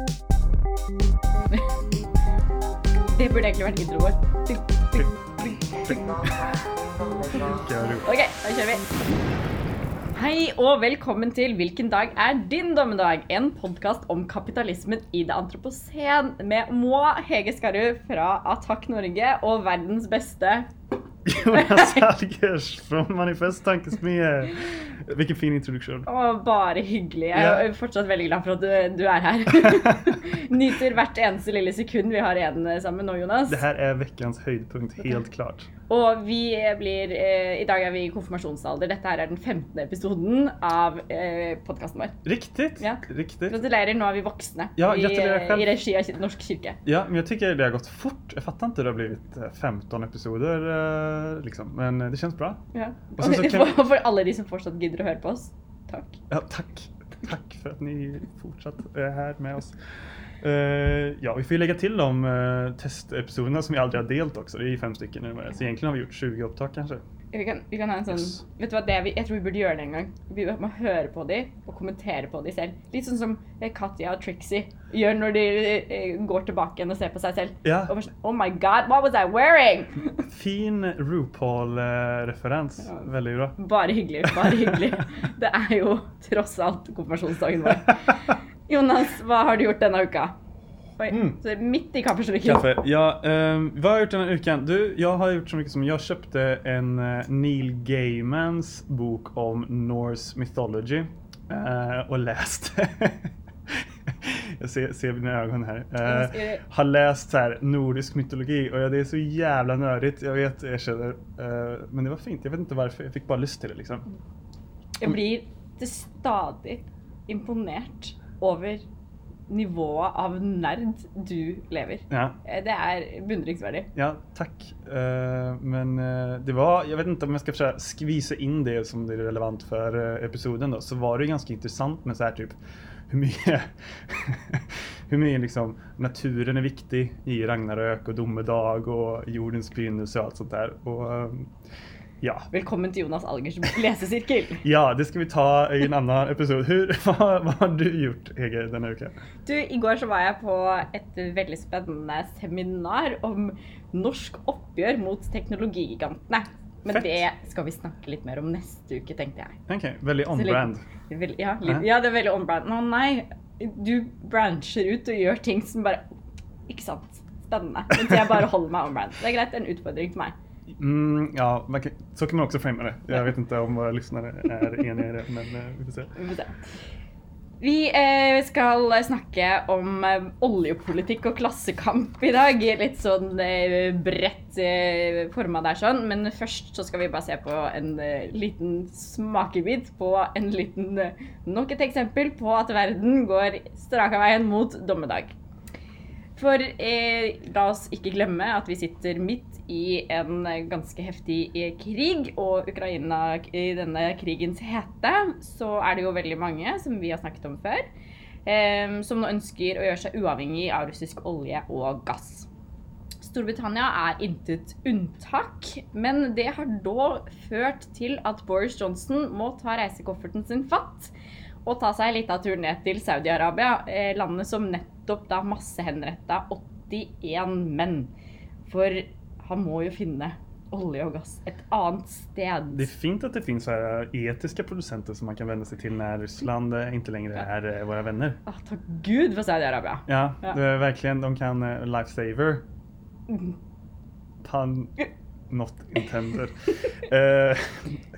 Det borde egentligen varit introt. Okej, Ok, då kör vi. Hej och välkommen till Vilken dag är din Domedag? En podcast om kapitalismen i det antropocen med Moa Hege Skarru från Attack Norge och världens bästa Jonas Algers från Manifest Tankesmie. Vilken fin introduktion. Å, bare hyggelig. Jeg Ja. er fortsatt veldig glad for at du, du er her. Nyter hvert eneste lille sekund vi har igjen sammen nå, Jonas. Det här är veckans höjdpunkt, helt klart. Og vi blir eh, I dag er vi i konfirmasjonsalder. Dette her er den 15. episoden av eh, podkasten vår. Riktigt, Ja. riktigt. Gratulerer, nå er vi voksne. Ja, I. I regi av Norsk kirke. Ja, men jag tycker det har gått fort. Jag fattar inte hur det har blivit eh, 15 episoder eh, liksom. Men eh, det känns bra. Ja. Og så- så kan- for alle de som fortsatt gidder du hörde på oss. Tack. Ja, tack. Tack för att ni fortsatt är här med oss. Eh, ja, vi får ju lägga till de uh, testepisoderna som vi aldrig har delt också. Det är ju fem stycken nu. Så egentligen har vi gjort 20 upptag kanske. Vi kan, vi kan ha en sånn Yes. Vet du hva, det vi, Jeg tror vi burde gjøre det en gang. Vi må høre på de og kommentere på de selv. Litt sånn som eh, Katja og Trixie gjør når de eh, går igjen og ser på seg selv. Ja. Bare sånn Oh my god, what was I wearing? Fin RuPaul-referens. Ja. Väldigt bra. Bare hyggelig. Bare hyggelig. Det er jo tross alt konfirmasjonsdagen vår. Jonas, hva har du gjort denne uka? Oi, Mm. så midt i kaffesluken. Kaffe. Ja, ehm, vad har jag gjort den här veckan? Du, jag har gjort så mycket som jag köpte en eh, Neil Gaimans bok om Norse mythology eh, och läst. jag ser, ser mina ögon här. Jag Eh, ska- har läst så här nordisk mytologi och ja, det är så jävla nördigt. Jag vet, jag känner. Men det var fint. Jag vet inte varför. Jag fick bara lust till det liksom. Jeg blir til stadig imponert over nivået av nerd du lever. Ja. Eh, Det er beundringsverdig. Ja, tack. Eh, men eh, det var, jag vet inte om jag ska försöka skvisa in det som det är relevant för episoden då, så var det ganska intressant med så här typ hur mycket, hur mycket liksom naturen är viktig i Ragnarök och domedag och jordens begynnelse och allt sånt där. Och ja. Velkommen til Jonas Algers lesesirkel. Ja, det ska vi ta i en annan episod. Hur, vad, vad har du gjort, Hege, denna vecka? Du, I går så var jeg på et veldig spennende seminar om norsk oppgjør mot teknologigigantene. Men Fett. det skal vi snakke litt mer om neste uke, tenkte jeg. Okej, väldigt Så litt- on-brand. Ja, ja, det er veldig on-brand. Å nei, du brancher ut og gjør ting som bare Ikke sant? Spennende. Mens jeg bare holder meg on-brand. Det det er en utfordring for meg. Mm, ja, man kan, så kan man också framea det. Ja. Jag vet inte om våra lyssnare är eniga i det, men eh, vi får se. Vi får se. Vi eh, om eh, oljepolitikk og klassekamp i dag. Litt sånn eh, bredt eh, forma der sånn. Men først så skal vi bare se på en eh, liten smakebit på en liten eh, Nok et eksempel på at verden går straka veien mot dommedag. For eh, la oss ikke glemme at vi sitter midt i en ganska ganske heftig eh, krig, og Ukraina i denne krigens hete, så er det jo veldig mange, som vi har snakket om før, eh, som nå ønsker å gjøre seg uavhengig av russisk olje og gass. Storbritannia er intet unntak, men det har da ført til at Boris Johnson må ta reisekofferten sin fatt og ta seg en liten tur ned til Saudi-Arabia, eh, landet som nettopp da massehenretta 81 menn. For han må jo finne olje og gass et annet sted. Det är fint att det finns så här etiska producenter som man kan vända sig till när Ryssland eh, inte längre är eh, våra vänner. Ah, takk Gud for Saudi-Arabia. Ja, Ja. Verkligen, de kan eh, lifesaver. Mm. Not intended. eh,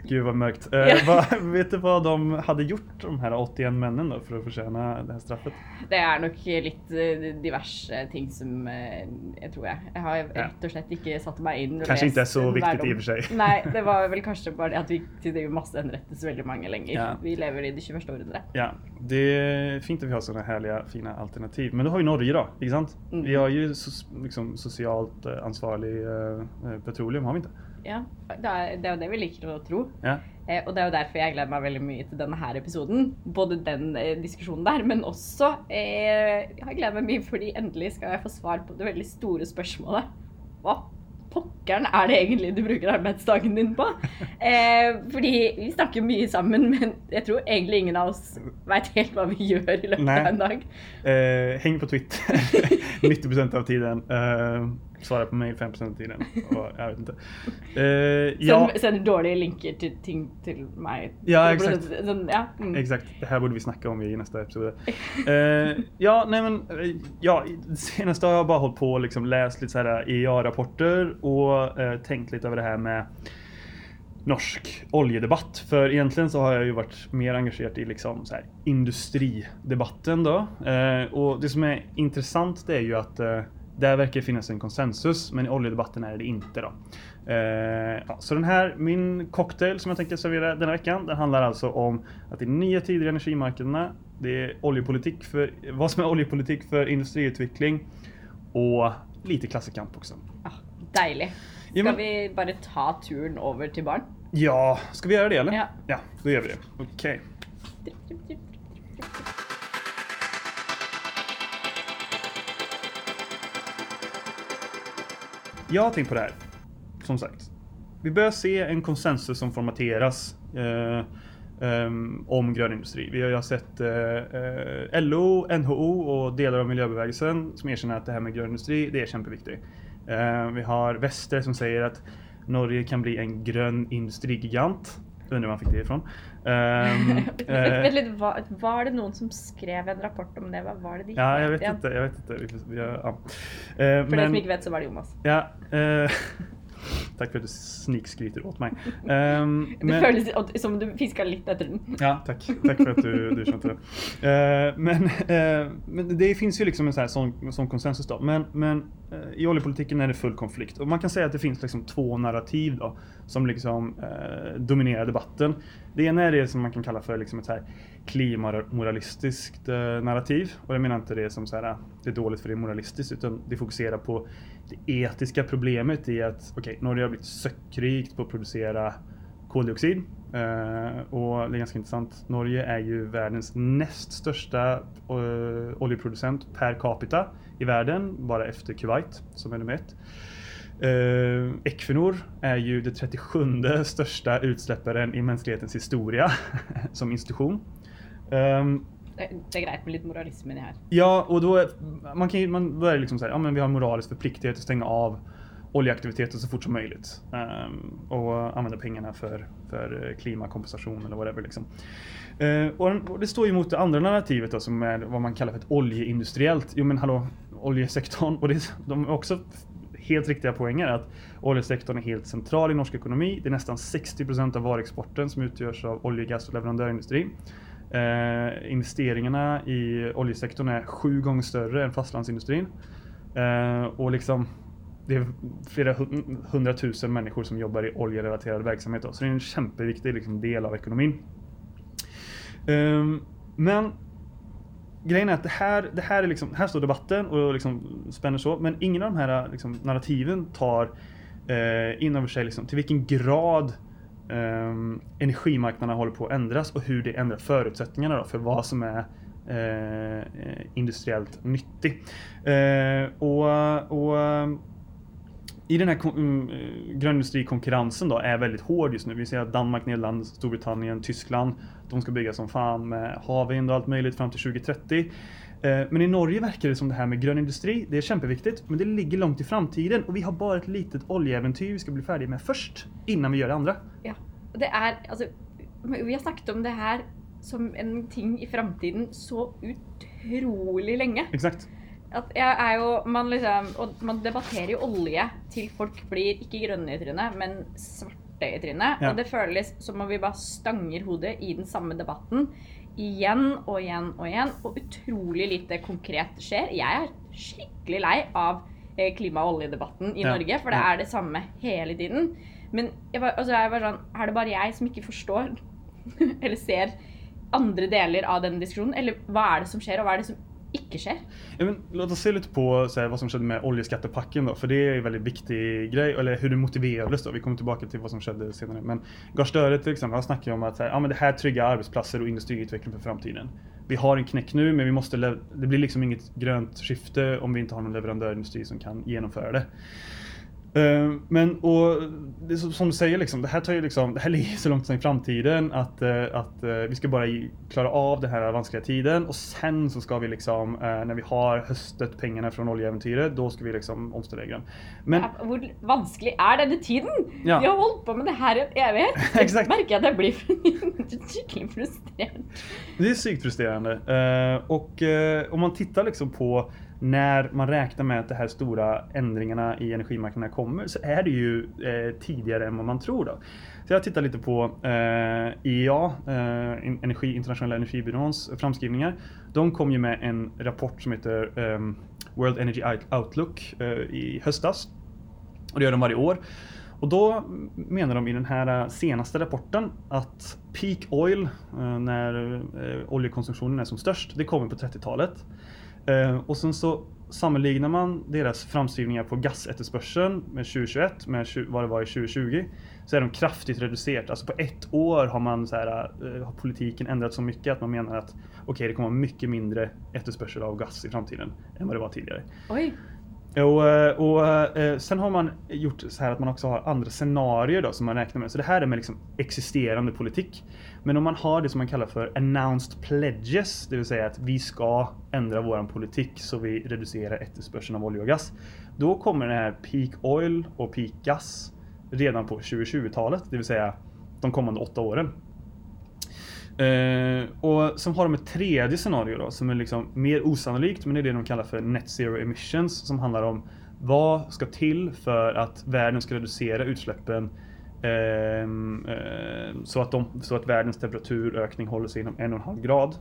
gud vad mörkt. Eh, Ja. vad, vet du vad de hade gjort, de här 81 männen då, för att förtjäna det här straffet? Det er nok litt eh, diverse ting som eh, jeg tror jeg Jeg har rett og slett ikke satt og Kanskje lest ikke er så hver viktig om- i og for seg. Nei, det var vel kanskje bare det at vi det massehenrettes veldig mange lenger. Ja. Vi lever i det 21. århundret. Ja, det är fint att vi har sådana härliga fina alternativ. Men då har ju Norge då, inte sant? Mm. Vi har ju so liksom, socialt eh, ansvarlig eh, eh, petroleum, har vi inte? Ja, det er, det er jo det vi liker å tro. Ja. Eh, og det er jo derfor jeg gleder meg veldig mye til denne her episoden. Både den eh, diskusjonen der, men også eh, Jeg gleder meg mye fordi endelig skal jeg få svar på det veldig store spørsmålet. Hva pokkeren er det egentlig du bruker arbeidsdagen din på? Eh, fordi vi snakker mye sammen, men jeg tror egentlig ingen av oss veit helt hva vi gjør i løpet Nej. av en dag. Eh, häng på Twitter 90% av tiden. Eh, svara på mail 5% av tiden. Och, jag vet inte. Eh, ja, Send, sender dårlige linker til ting til meg. Ja, exakt. Sånn, ja. mm. exakt. Det här borde vi snacka om i nästa episod. Eh, ja, nej men eh, ja, senaste har jag bara hållit på och liksom läst lite så här EA-rapporter och eh, tänkt lite över det här med norsk oljedebatt. För egentligen så har jag ju varit mer engagerad i liksom så här industridebatten då. Eh, och det som är intressant det är ju att eh, där verkar det finnas en konsensus, men i oljedebatten är det inte då. Eh, ja, så den här, min cocktail som jag tänkte servera denna veckan, den handlar alltså om att det är nya tider i energimarknaderna. Det är oljepolitik för, vad som är oljepolitik för industriutveckling och lite klassekamp också. Ah, deilig. Ja, Skal men- vi bare ta turen over til baren? Ja, ska vi göra det eller? Ja. Ja, då gör vi det. Okej. Jag har tänkt på det här. Som sagt. Vi börjar se en konsensus som formateras eh, ehm, om grön industri. Vi har ju sett eh, eh, LO, NHO och delar av miljöbevägelsen som erkänner att det här med grön industri, det är kämpeviktigt. Eh, vi har Väster som säger att Norge kan bli en grön industrigigant. Undrar var han fick det ifrån. Litt, var, var det noen som skrev en rapport om det? Var det de ja, jag vet inte. Jag vet inte. Vi, vi, ja. Eh, For dere som ikke vet, så var det Jonas. Ja, eh, tack för att du snikskryter åt mig. Det men- føles som du fiska litt etter den. Ja, tack. Tack för att du, du kände det. Eh, men, eh, men det finns ju liksom en sån, här, sån, sån konsensus då. Men, men eh, i oljepolitiken är det full konflikt. Och man kan säga att det finns liksom två narrativ då som liksom eh, dominerar debatten. Det ena är det som man kan kalla för liksom ett så här klimamoralistiskt eh, narrativ. Och jag menar inte det som så här, det är dåligt för det är moralistiskt utan det fokuserar på det etiska problemet i att okej, Norge har blivit sökrikt på att producera koldioxid. Eh, och det är ganska intressant. Norge är ju världens näst största eh, oljeproducent per capita i världen, bara efter Kuwait som är nummer ett. Uh, Equinor är ju det 37 största utsläpparen i mänsklighetens historia som institution. Ehm, det, är grejt greit med litt moralismen i det her. Ja, och då, är, man kan ju, man, då är det liksom så här, ja men vi har en moralisk förpliktelse att stänga av oljeaktiviteten så fort som möjligt. Um, och använda pengarna för, för eh, klimatkompensation eller whatever liksom. Uh, och, och det står ju mot det andra narrativet då, som är vad man kallar för ett oljeindustriellt. Jo men hallå, oljesektorn. Och det, de är också helt riktiga poänger att oljesektorn är helt central i norsk ekonomi. Det är nästan 60 procent av varuexporten som utgörs av olje, gas och leverandörindustri. Eh, investeringarna i oljesektorn är sju gånger större än fastlandsindustrin. Eh, och liksom det är flera hundratusen människor som jobbar i oljerelaterad verksamhet. Då, så det är en kämpeviktig liksom, del av ekonomin. Eh, men grejen är att det här, det här, är liksom, här står debatten och liksom spänner så, men ingen av de här liksom, narrativen tar eh, in över sig liksom, till vilken grad Ehm, energimarknaderna håller på att ändras och hur det ändrar förutsättningarna då, för vad som är eh, industriellt nyttig. Eh, och, och i den här mm, eh, grönindustrikonkurrensen då är väldigt hård just nu. Vi ser att Danmark, Nederländerna, Storbritannien, Tyskland, de ska bygga som fan med havvind och allt möjligt fram till 2030. Eh, Men i Norge verkar det som det här med grön industri, det är kämpeviktigt, men det ligger långt i framtiden och vi har bara ett litet oljeäventyr vi ska bli färdiga med först, innan vi gör det andra. Ja. Det er Altså, vi har snakket om det her som en ting i framtiden så utrolig lenge. Exakt. At jeg er jo man liksom, Og man debatterer jo olje til folk blir ikke grønne i trynet, men svarte i trynet. Ja. Og det føles som om vi bare stanger hodet i den samme debatten igjen og igjen og igjen. Og utrolig lite konkret skjer. Jeg er skikkelig lei av eh, klima- og oljedebatten i Ja. Norge, for det er det samme hele tiden. Men jeg var, altså jeg var sånn, er det bare jeg som ikke forstår eller ser andre deler av den diskusjonen? Eller hva er det som skjer, og hva er det som ikke skjer? Ja, men, låt oss se lite på så här, vad som skedde med oljeskattepacken då, för det är en väldigt viktig grej, eller hur det motiverades då. Vi kommer tillbaka till vad som skedde senare. Men Gahr till exempel, han snackar ju om att så här, ja, men det här tryggar arbetsplatser och industriutveckling för framtiden. Vi har en knäck nu, men vi måste det blir liksom inget grönt skifte om vi inte har någon leverantörindustri som kan genomföra det. Eh, men och det är som du säger, liksom, det här tar ju liksom, det här ligger så långt i framtiden att, eh, att eh, vi ska bara klara av den här vanskliga tiden och sen så ska vi liksom, när vi har höstet pengarna från oljeäventyret, då ska vi liksom omställa den. Men Ja, Hvor vanskelig er denne tiden? Ja. Vi har holdt på med det her i en evighet. Exakt. Jeg merker at jeg blir skikkelig frustrert. Det är psykt frustrerande. Och om man tittar liksom på när man räknar med att de här stora ändringarna i energimarknaden kommer så är det ju eh, tidigare än vad man tror. Då. Så jag tittar lite på eh, IEA, eh, Energi, Internationella energibyråns framskrivningar. De kom ju med en rapport som heter eh, World Energy Outlook eh, i höstas. Och det gör de varje år. Och då menar de i den här eh, senaste rapporten att peak oil, eh, när eh, oljekonsumtionen är som störst, det kommer på 30-talet. Eh, Och sen så sammanlignar man deras framskrivningar på gasefterspörseln med 2021 med vad det var i 2020 så är de kraftigt reducerat. Alltså på ett år har man så här, eh, har politiken ändrat så mycket att man menar att okej, det kommer vara mycket mindre efterspörsel av gas i framtiden än vad det var tidigare. Och, eh, och eh, sen har man gjort så här att man också har andra scenarier då som man räknar med. Så det här är med liksom existerande politik. Men om man har det som man kallar för announced pledges, det vill säga att vi ska ändra vår politik så vi reducerar efterspörseln av olja och gas. Då kommer den här peak oil och peak gas redan på 2020-talet, det vill säga de kommande åtta åren. Uh, och sen har de ett tredje scenario då som är liksom mer osannolikt men det är det de kallar för net zero emissions som handlar om vad ska till för att världen ska reducera utsläppen Ehm, eh, så, att de, så att världens temperaturökning håller sig inom en och en halv grad.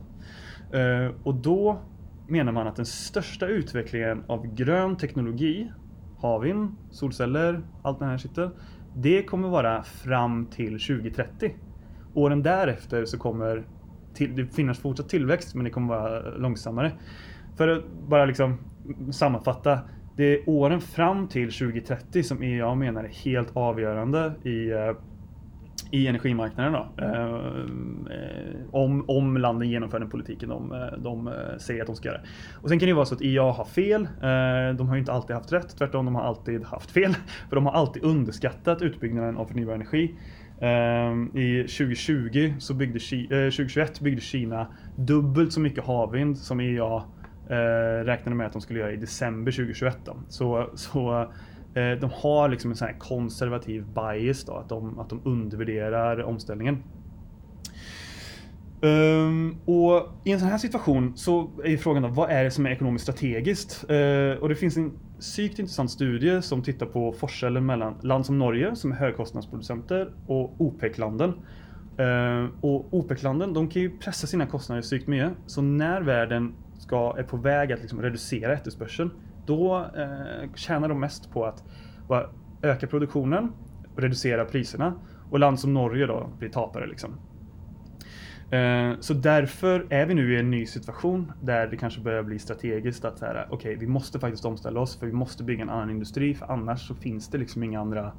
Eh, och då menar man att den största utvecklingen av grön teknologi, havvind, solceller, allt det här sitter, det kommer vara fram till 2030. Åren därefter så kommer till, det finnas fortsatt tillväxt men det kommer vara långsammare. För att bara liksom sammanfatta. Det är åren fram till 2030 som jag menar är helt avgörande i, eh, i energimarknaden. Då. Eh, eh, om, om landen genomför den politiken de, de säger att de ska göra. Och Sen kan det vara så att IEA har fel. De har inte alltid haft rätt. Tvärtom, de har alltid haft fel. För de har alltid underskattat utbyggnaden av förnybar energi. I 2020 så byggde Ki- eh, 2021 byggde Kina dubbelt så mycket havvind som IEA eh, räknade med att de skulle göra i december 2021. Då. Så, så eh, de har liksom en sån här konservativ bias då, att de, att de undervärderar omställningen. Um, och I en sån här situation så är frågan då, vad är det som är ekonomiskt strategiskt? Uh, och det finns en psykt intressant studie som tittar på forskellen mellan land som Norge, som är högkostnadsproducenter, och OPEC-landen. Uh, och OPEC-landen de kan ju pressa sina kostnader psykt mycket. Så när världen ska, är på väg att liksom reducera efterspörseln, då eh, tjänar de mest på att bara öka produktionen, och reducera priserna. Och land som Norge då blir tapare. Liksom. Eh, Så därför är vi nu i en ny situation där det kanske börjar bli strategiskt att så här, vi måste faktiskt omställa oss för vi måste bygga en annan industri för annars så finns det liksom inga andra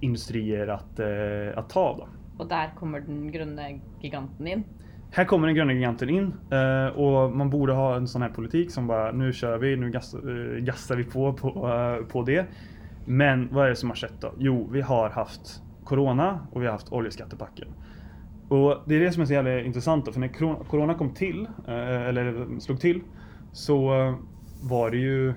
industrier att, eh, att ta av. Då. där kommer den gröna giganten in. Här kommer den gröna giganten in eh, och man borde ha en sån här politik som bara nu kör vi, nu gas, eh, gassar vi på på, eh, på det. Men vad är det som har skett då? Jo, vi har haft Corona och vi har haft oljeskattepacken. Och det är det som är så jävla intressant då, för när Corona kom till, eh, eller slog till, så var det ju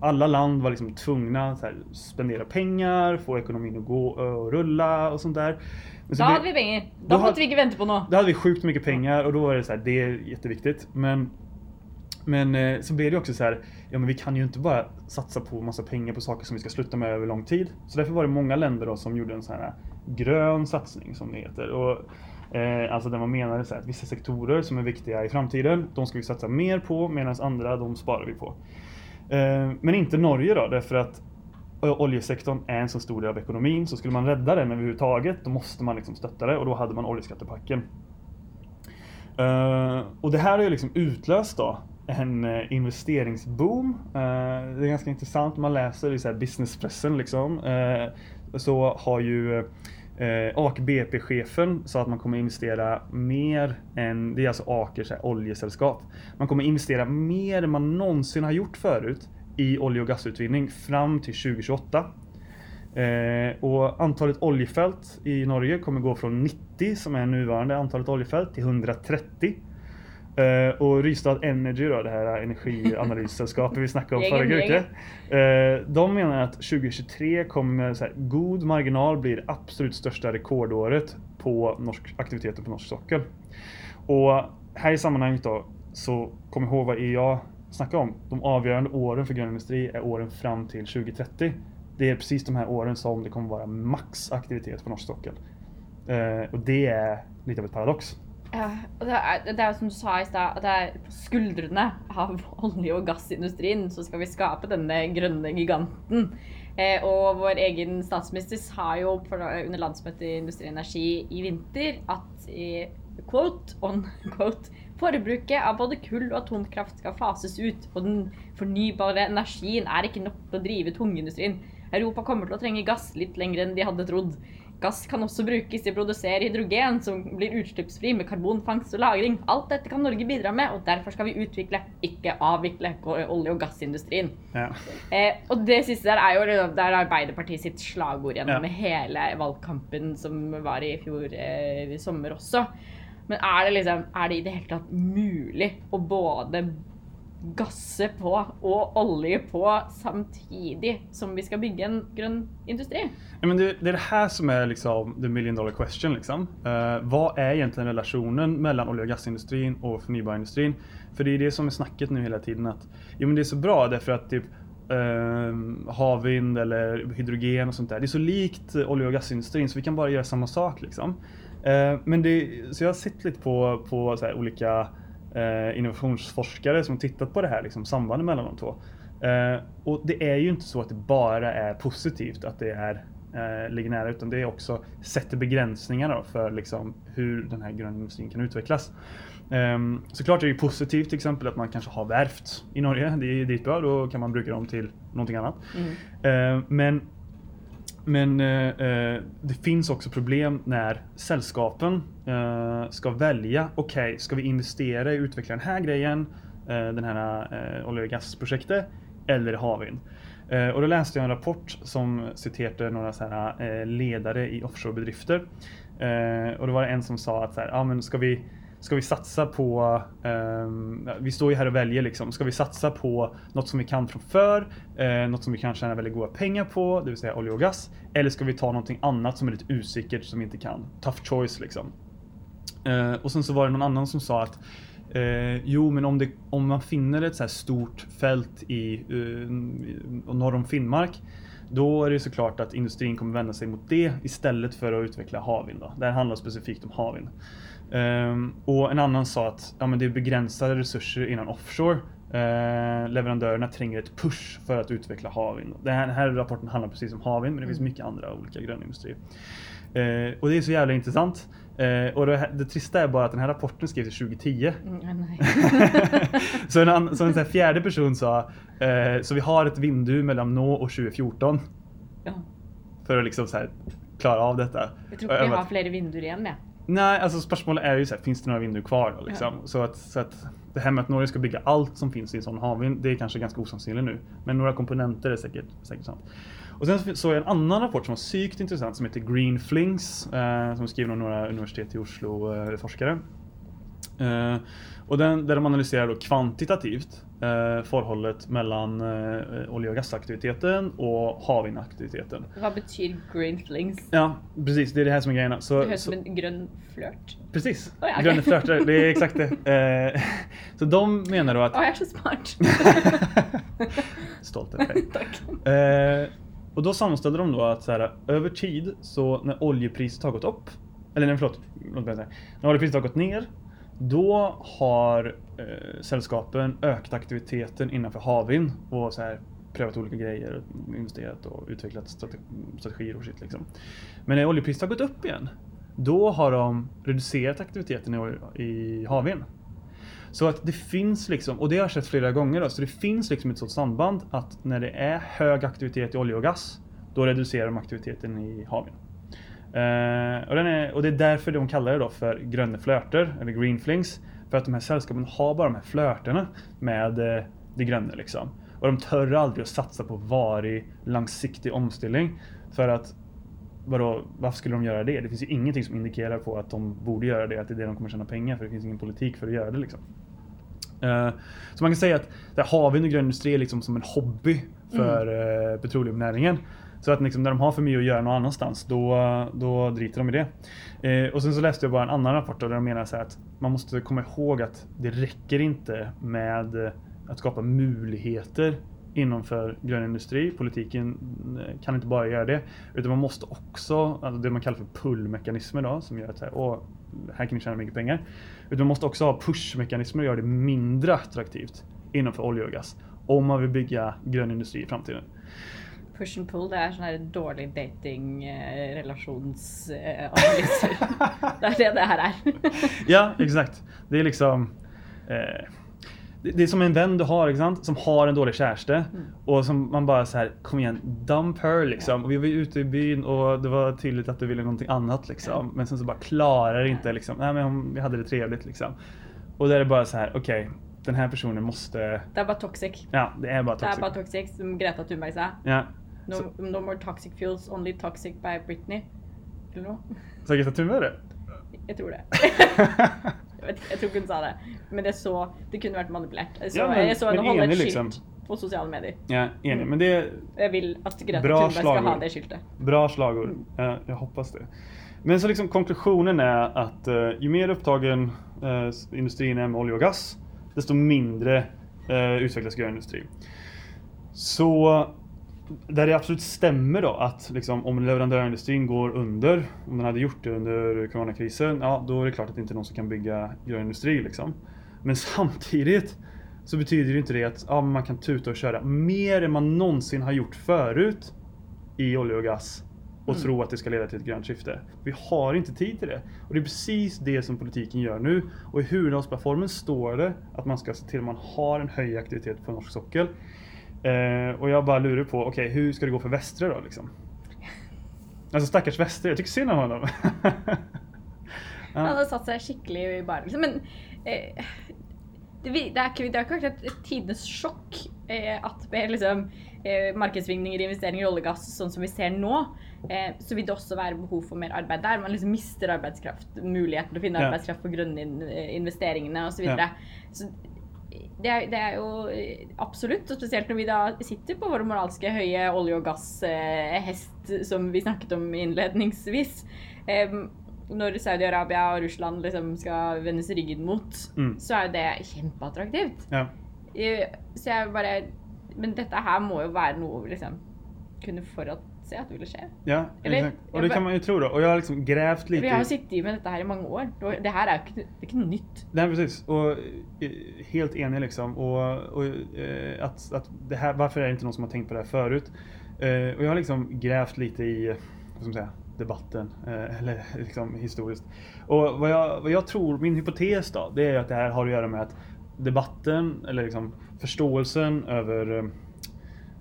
alla land var liksom tvungna att spendera pengar, få ekonomin att gå och rulla och sånt där. Men blev- hadde vi penger. Da Da had- måtte vi ikke vente på noe. då hade vi sjukt mycket pengar och då var det så här, det är jätteviktigt. Men, men eh, så blev det också så här, ja men vi kan ju inte bara satsa på massa pengar på saker som vi ska sluta med över lång tid. Så därför var det många länder då som gjorde en sån här grön satsning som det heter. Och, eh, alltså där man menade så att vissa sektorer som är viktiga i framtiden, de ska vi satsa mer på medan andra, de sparar vi på. Eh, men inte Norge då, därför att oljesektorn är en så stor del av ekonomin, så skulle man rädda den överhuvudtaget, då måste man liksom stötta det och då hade man oljeskattepacken. Eh, och det här har ju liksom utlöst då en eh, investeringsboom. Det är ganska intressant, man läser i så businesspressen liksom. Så har ju eh, Aker BP-chefen sa att man kommer investera mer än, det är alltså Akers så här, oljesällskap. Man kommer investera mer än man någonsin har gjort förut i olje och gasutvinning fram till 2028. Eh, och antalet oljefält i Norge kommer gå från 90 som är nuvarande antalet oljefält till 130. Eh, och Rystad Energy då, det här energianalyssällskapet vi snackade om förra veckan. Eh, de menar att 2023 kommer så här, god marginal bli det absolut största rekordåret på norsk aktiviteter på norsk sockel. Och här i sammanhanget då så kom ihåg vad EA snackar om. De avgörande åren för grön industri är åren fram till 2030. Det är precis de här åren som det kommer vara max aktivitet på norsk sockel. Eh, och det är lite av ett paradox. Ja, det er, det er jo som du sa i stad, at det er på skuldrene av olje- og gassindustrien så skal vi skape denne grønne giganten. Eh, og vår egen statsminister sa jo på, under landsmøtet i Industri og Energi i vinter at i, quote on quote forbruket av både kull og atomkraft skal fases ut, og den fornybare energien er ikke nok til å drive tungindustrien. Europa kommer til å trenge gass litt lenger enn de hadde trodd. Gass kan også brukes til å produsere hydrogen som blir utslippsfri med karbonfangst og -lagring. Alt dette kan Norge bidra med, og derfor skal vi utvikle, ikke avvikle olje- og gassindustrien. Ja. Eh, og det siste der er jo det er Arbeiderpartiet sitt slagord gjennom Ja. hele valgkampen som var i fjor eh, i sommer også. Men er det liksom Er det i det hele tatt mulig å både gasse på og olje på samtidig som vi skal bygge en grønn industri? Ja, men det, det är det här som är liksom the million dollar question. Liksom. Uh, vad är egentligen relationen mellan olje och gasindustrin och förnybarindustrin? För det är det som är snacket nu hela tiden att ja, men det är så bra därför att typ Uh, havvind eller hydrogen och sånt där. Det är så likt olje och gasindustrin så vi kan bara göra samma sak. Liksom. Uh, men det, så jag har sett lite på, på olika eh, innovationsforskare som tittat på det här liksom, sambandet mellan de två. Eh, och det är ju inte så att det bara är positivt att det är eh, ligger nära utan det är också sätter begränsningar då för liksom, hur den här gröna industrin kan utvecklas. Um, såklart är det ju positivt till exempel att man kanske har värft i Norge. Det är ditbra, då kan man bruka dem till någonting annat. Eh, men men eh, eh, det finns också problem när sällskapen Eh, ska välja, okej, ska vi investera i att utveckla den här grejen, eh, den här eh, olje och gasprojektet, eller havvind? Eh, och då läste jag en rapport som citerade några så här, eh, ledare i offshorebedrifter. Eh, och då var det en som sa att så här, ah, men ska vi Ska vi satsa på, ehm, vi står ju här och väljer liksom, ska vi satsa på något som vi kan från för, eh, något som vi kan tjäna väldigt goda pengar på, det vill säga olja och gas, eller ska vi ta någonting annat som är lite usikkert som vi inte kan? Tough choice liksom. Eh, och sen så var det någon annan som sa att eh, jo, men om, det, om man finner ett så här stort fält i eh, norr om Finnmark, då är det såklart att industrin kommer vända sig mot det istället för att utveckla havvind. Det här handlar specifikt om havvind. Ehm, och en annan sa att ja, men det är begränsade resurser innan offshore. Eh, leverantörerna tränger ett push för att utveckla havvind. Den här, den här rapporten handlar precis om havvind, men det finns mycket andra olika gröna industrier. Eh, och det är så jävla intressant. Eh, och det, det trista är bara att den här rapporten skrevs 2010. Mm, så en, ann- så en här fjärde person sa, eh, så vi har ett vindu mellan nå och 2014 Ja. för att liksom så här klara av detta. Jeg tror jag vi har flere vinduer igjen, jeg. Nej, alltså spörsmålet är ju så här, finns det några vinduer kvar då, liksom? Så, att, så att det här med att Norge ska bygga allt som finns i en sån havvind, det är kanske ganska osannolikt nu. Men några komponenter är säkert, säkert sant. Och sen såg jag en annan rapport som var sykt intressant som heter Green Flings, eh, som är skriven av några universitet i Oslo eh, forskare. Eh, och den, där de analyserar då kvantitativt eh, förhållet mellan eh, olje och gasaktiviteten och havvindaktiviteten. Hva betyr green flings? Ja, precis. Det är det här som är grejerna. Så, Det høres så, som en grønn flørt. Precis. Oj, okej. Gröna flörtar, det är exakt det. Eh, så de menar då att... Å, jeg er så smart. Stolt över dig. Takk. Eh, och då sammanställde de då att så här, över tid, så när oljepriset har gått upp, eller nej, förlåt, låt mig säga, när oljepriset har gått ner, då har eh, sällskapen ökat aktiviteten innanför havvind och så här, prövat olika grejer, investerat och utvecklat strate- strategier och shit liksom. Men när oljepriset har gått upp igen, då har de reducerat aktiviteten i, i havvind. Så att det finns liksom, och det har jag sett flera gånger då, så det finns liksom ett sådant samband att när det är hög aktivitet i olja och gas, då reducerar de aktiviteten i haven. Uh, och, den är, och det är därför de kallar det då för gröna flörter, eller green flings. För att de här sällskapen har bara de här flörterna med uh, det gröna liksom. Och de törr aldrig att satsa på varig, långsiktig omställning. För att, vadå, varför skulle de göra det? Det finns ju ingenting som indikerar på att de borde göra det, att det är det de kommer tjäna pengar för. Det finns ingen politik för att göra det liksom. Eh, Så man kan säga att där havvind och grön industri är liksom som en hobby för mm. petroleumnäringen. Så att liksom när de har för mycket att göra någon annanstans, då, då driter de i det. Eh, och sen så läste jag bara en annan rapport där de menar så att man måste komma ihåg att det räcker inte med att skapa möjligheter inom för grön industri. Politiken eh, kan inte bara göra det. Utan man måste också, alltså det man kallar för pullmekanismer då, som gör att så här, Åh, här kan ni tjäna mycket pengar. Utan man måste också ha pushmekanismer och göra det mindre attraktivt inom för olja och gas. Om man vill bygga grön industri i framtiden. Push and pull, det er sånn her dårlig dating eh, relasjonsanalyser. det er det det her er. Ja, exakt. Det är liksom eh, det, det är som en vän du har, exakt, som har en dålig kärste och som man bara så här, kom igen, dump her liksom. Och vi var ute i byn och det var tydligt att du ville någonting annat liksom. Men sen så bara klarar inte liksom. Nej men vi hade det trevligt liksom. Och där är det bara så här, okej, den här personen måste, Det er bare toxic. ja det är bara Det er toxic. bare toxic, som Greta Thunberg sa. Ja. No, Så- no more toxic fuels, only toxic by Britney. Eller noe. Så Greta Thunberg det? Jeg tror det. jeg, vet, jeg tror ikke hun sa det. Men det så Det kunne vært manipulert. Jeg så, Ja, men- jeg så henne holde et enig, skilt liksom. på sosiale medier. Ja, enig. Men det är Jeg vil at Greta Thunberg skal ha det skiltet. Bra slagord. Ja, jag hoppas det. Men så liksom konklusionen är att eh, ju mer upptagen eh, industrin är med olja och gas, desto mindre eh, utvecklas grön industri. Så där det absolut stämmer då att liksom, om leverantörindustrin går under, om den hade gjort det under coronakrisen, ja då är det klart att det inte är någon som kan bygga grön industri liksom. Men samtidigt så betyder det inte det att ja, man kan tuta och köra mer än man någonsin har gjort förut i olja och gas och Mm. tro att det ska leda till ett grönt skifte. Vi har inte tid till det. Och det är precis det som politiken gör nu. Och i huvudavsplattformen står det att man ska se till att man har en hög aktivitet på norsk sockel. Eh, och jag bara lurar på, okej hur ska det gå för Västre då liksom? Alltså stackars Västre, jag tycker synd om honom. Han hadde satt seg skikkelig i bar, liksom. Men eh, det, det ikke, det er ikke akkurat et tidenes sjokk eh, at med liksom, eh, markedssvingninger i investeringer i olje og gass, sånn som vi ser nå, eh, så vil det også være behov for mer arbeid der. Man liksom mister arbeidskraft, muligheten til å finne Ja. arbeidskraft på grunn av investeringene osv. Så, Ja. videre. så det er, det er jo eh, absolutt, og spesielt når vi da sitter på vår moralske høye olje- og gasshest, som vi snakket om innledningsvis. Eh, når Saudi-Arabia og Russland liksom skal vendes ryggen mot, Mm. så er jo det kjempeattraktivt. ja. Eh, Så jeg bare Men dette her må jo være noe vi liksom kunne forutse at det ville skje. Ja, Eller- exakt. Och det kan man ju tro då. Och jag har liksom grävt lite Vi har sittet med dette her i mange år. Og Det jo ikke, det noe nytt. Nej precis, och eh, helt enig liksom. Och, och eh, att, att det här, varför är det inte någon som har tänkt på det här förut? Eh, och jag har liksom grävt lite i, vad ska man säga, debatten, eller liksom historiskt. Och vad jag, vad jag tror, min hypotes då, det är att det här har att göra med att debatten, eller liksom förståelsen över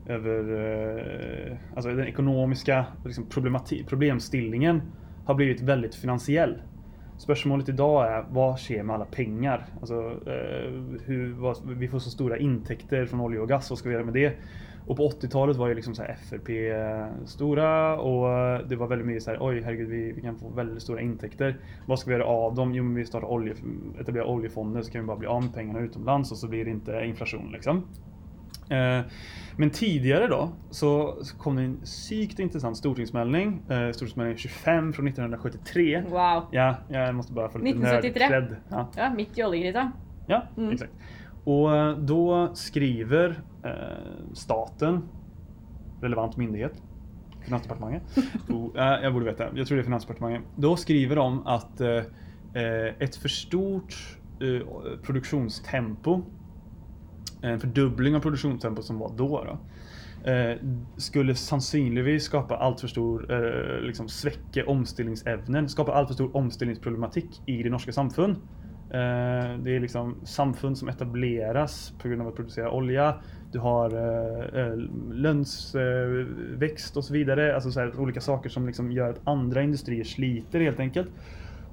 över eh, alltså den ekonomiska liksom problemstillningen har blivit väldigt finansiell. Spörsmålet idag är vad sker med alla pengar? Alltså, eh, hur, vad, vi får så stora intäkter från olja och gas, vad ska vi göra med det? Och på 80-talet var ju liksom så här FRP eh, stora och det var väldigt mycket så här, oj herregud vi, vi kan få väldigt stora intäkter. Vad ska vi göra av dem? Jo men vi startar olje, etablerar oljefonder så kan vi bara bli av med pengarna utomlands och så blir det inte inflation liksom. Eh, Men tidigare då så kom det en sykt intressant stortingsmelding. Eh, Stortingsmelding 25 från 1973. Wow. Ja, jag måste bara få lite 1973. nördcred. Ja, Ja, midt i oljekrisa. ja Mm. exakt. Och eh, då skriver eh, staten, relevant myndighet, Finansdepartementet. oh, eh, jag borde veta, jag tror det är Finansdepartementet. Då skriver de att eh, eh, ett för stort produktionstempo en fördubbling av produktionstempot som var då, då eh, skulle sannolikt skapa allt för stor eh, liksom sväcke omställningsävnen, skapa allt för stor omställningsproblematik i det norska samfund. Eh, det är liksom samfund som etableras på grund av att producera olja. Du har eh, eh, lönsväxt eh, och så vidare. Alltså så här, olika saker som liksom gör att andra industrier sliter helt enkelt.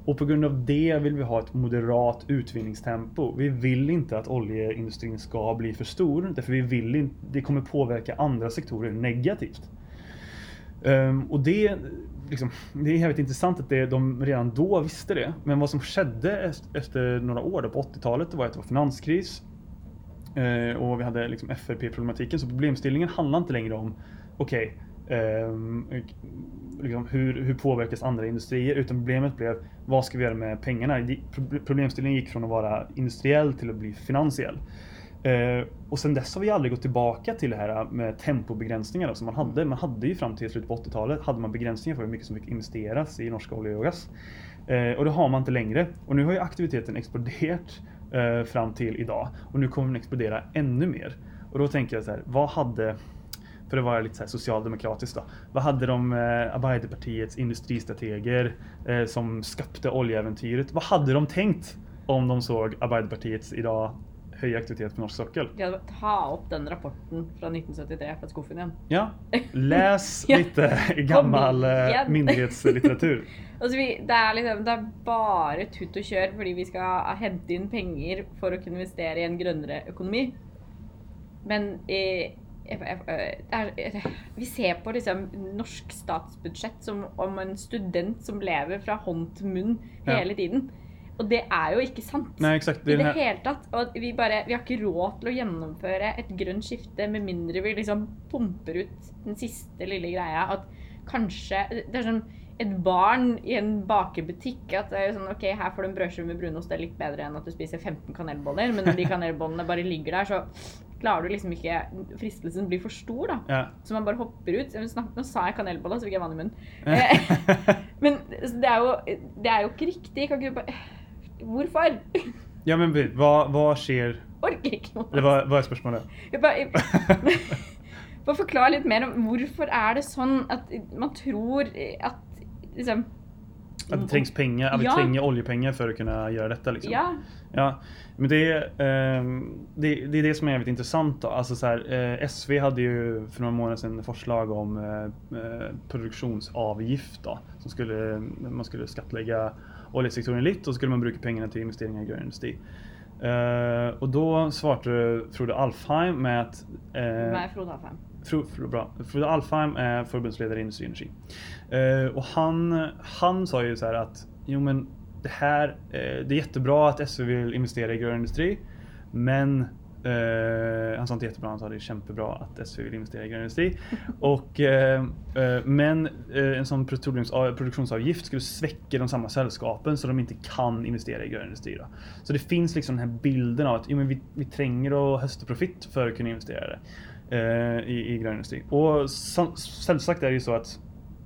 Och på grund av det vill vi ha ett moderat utvinningstempo. Vi vill inte att oljeindustrin ska bli för stor, därför vi vill inte, det kommer påverka andra sektorer negativt. Um, och det, liksom, det är jävligt intressant att det, de redan då visste det. Men vad som skedde efter några år då, på 80-talet var att det var finanskris. Uh, och vi hade liksom FRP-problematiken. Så problemställningen handlar inte längre om, okej, okay, eh, liksom, hur, hur påverkas andra industrier? Utan problemet blev, vad ska vi göra med pengarna? Problemställningen gick från att vara industriell till att bli finansiell. Eh, och sen dess har vi aldrig gått tillbaka till det här med tempobegränsningar som man hade. Man hade ju fram till slutet på 80-talet hade man begränsningar för hur mycket som fick investeras i norska olja och gas. Eh, och det har man inte längre. Och nu har ju aktiviteten exploderat eh, fram till idag. Och nu kommer den explodera ännu mer. Och då tänker jag så här, vad hade för att vara lite så socialdemokratiskt då. Vad hade de eh, Arbeiderpartiets industristrateger eh, som skapte oljeäventyret? Vad hade de tänkt om de såg Arbeiderpartiets idag höja aktivitet på norsk sockel. Ja, ta upp den rapporten från 1973 från skuffen igen. Ja, läs lite gammal myndighetslitteratur. alltså vi, det, är liksom, det är bara tut och kör för vi ska hämta in pengar för att kunna investera i en grönare ekonomi. Men eh, er, vi ser på liksom norsk statsbudsjett som om en student som lever från hånd till mun ja. hela tiden. Og det er jo ikke sant. Nei, exakt, det I det hele tatt. Og vi, bare, vi har ikke råd til å gjennomføre et grønt skifte med mindre vi liksom pumper ut den siste lille greia. At kanskje Det er sånn et barn i en bakebutikk at det er sånn, ok, her får du en brødskive med brunost, det er litt bedre enn at du spiser 15 kanelboller. Men når de kanelbollene bare ligger der, så klarer du liksom ikke Fristelsen blir for stor, da. Ja. Så man bare hopper ut. Nå sa jeg kanelbolle, så fikk jeg vann i munnen. men det er, jo, det er jo ikke riktig. Kan ikke du bare Hvorfor? Ja, men vad, vad sker? Orker ikke. Eller vad, vad är spørsmålet? Jeg bare, jeg, bare forklar litt mer om hvorfor er det sånn at man tror at liksom Att det trängs pengar, att vi ja. tränger oljepengar för att kunna göra detta liksom. Ja. Ja. Men det, eh, det, det är det som är jävligt intressant då. Alltså så här, eh, SV hade ju för några månader sedan förslag om eh, eh produktionsavgift då. Som skulle, man skulle skattlägga oljesektorn lite och så skulle man bruka pengarna till investeringar i grön industri. Uh, och då svarade Frode Alfheim med att... Uh, Nej, Frode Alfheim. Fro, Fro, bra. Frode Alfheim är förbundsledare i Industri och Energi. Uh, och han, han sa ju så här att jo men det här, uh, det är jättebra att SV vill investera i grön industri. Men Uh, han sa inte jättebra, han sa det är kämpebra att SV vill investera i grön industri. Och, uh, uh, men en sån produktionsavgift skulle sväcka de samma sällskapen så de inte kan investera i grön industri. Då. Så det finns liksom den här bilden av att jo, men vi, vi tränger att hösta profit för att kunna investera det, i, i grön industri. Och självsagt är det ju så att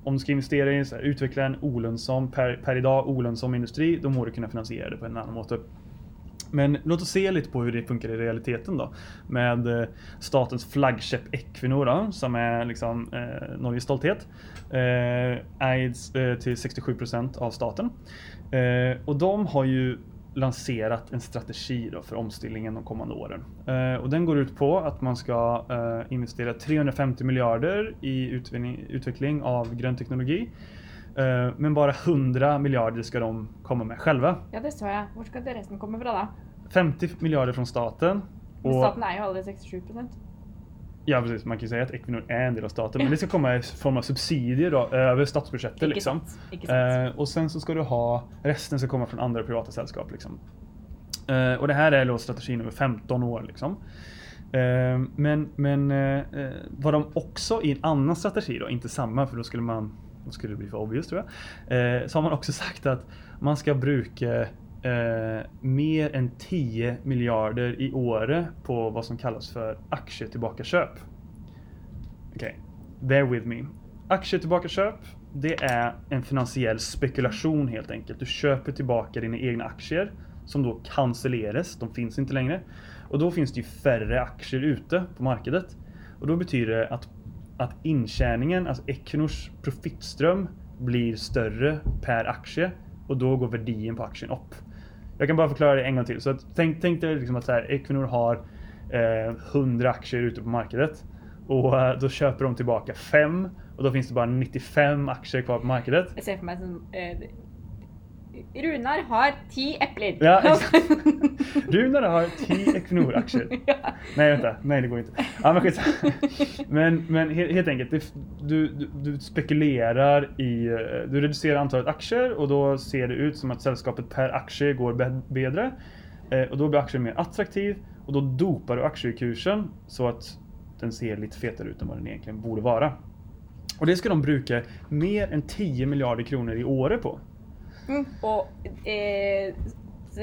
om du ska investera i, att här, utveckla en olönsam, per, per idag olönsam industri, då må du kunna finansiera det på en annan måte. Men låt oss se lite på hur det funkar i realiteten då. Med eh, statens flaggskepp Equinor då, som är liksom eh, Norges stolthet. Eh, ägs eh, till 67% av staten. Eh, och de har ju lanserat en strategi för omställningen de kommande åren. Eh, och den går ut på att man ska eh, investera 350 miljarder i utveckling av grön teknologi. Eh, men bara 100 miljarder ska de komma med själva. Ja, det sa jag. Var ska det resten komma ifrån då? 50 miljarder från staten. Men staten är ju aldrig 67 Ja precis, man kan ju säga att Equinor är en del av staten. Men det ska komma i form av subsidier då, över statsbudgeten. Liksom. Eh, och sen så ska du ha, resten ska komma från andra privata sällskap. Liksom. Eh, och det här är då strategin över 15 år. Liksom. Eh, men men eh, eh, vad de också i en annan strategi då, inte samma för då skulle man då skulle det bli för obvious tror jag. Eh, så har man också sagt att man ska bruka eh, mer än 10 miljarder i året på vad som kallas för aktietillbakaköp. Okej, okay. bear with me. Aktietillbakaköp, det är en finansiell spekulation helt enkelt. Du köper tillbaka dina egna aktier som då cancelleras, de finns inte längre. Och då finns det ju färre aktier ute på marknaden. Och då betyder det att att intjäningen, alltså Equinors profitström blir större per aktie och då går värdien på aktien upp. Jag kan bara förklara det en gång till. Så att, tänk, tänk dig liksom att så här, Equinor har eh, 100 aktier ute på marknaden och eh, då köper de tillbaka 5 och då finns det bara 95 aktier kvar på marknaden. Jag ser för mig som eh, Runar har ti epler. Ja, exakt. Runar har 10 Equinor-aktier. Ja. Nej vänta, nej det går inte. Ja, men, skitsamma. men, men helt, enkelt, det, du, du, du spekulerar i, eh, du reducerar antalet aktier och då ser det ut som att sällskapet per aktie går bättre. Eh, och då blir aktien mer attraktiv och då dopar du aktiekursen så att den ser lite fetare ut än vad den egentligen borde vara. Och det ska de bruka mer än 10 miljarder kronor i året på. Mm. Og eh,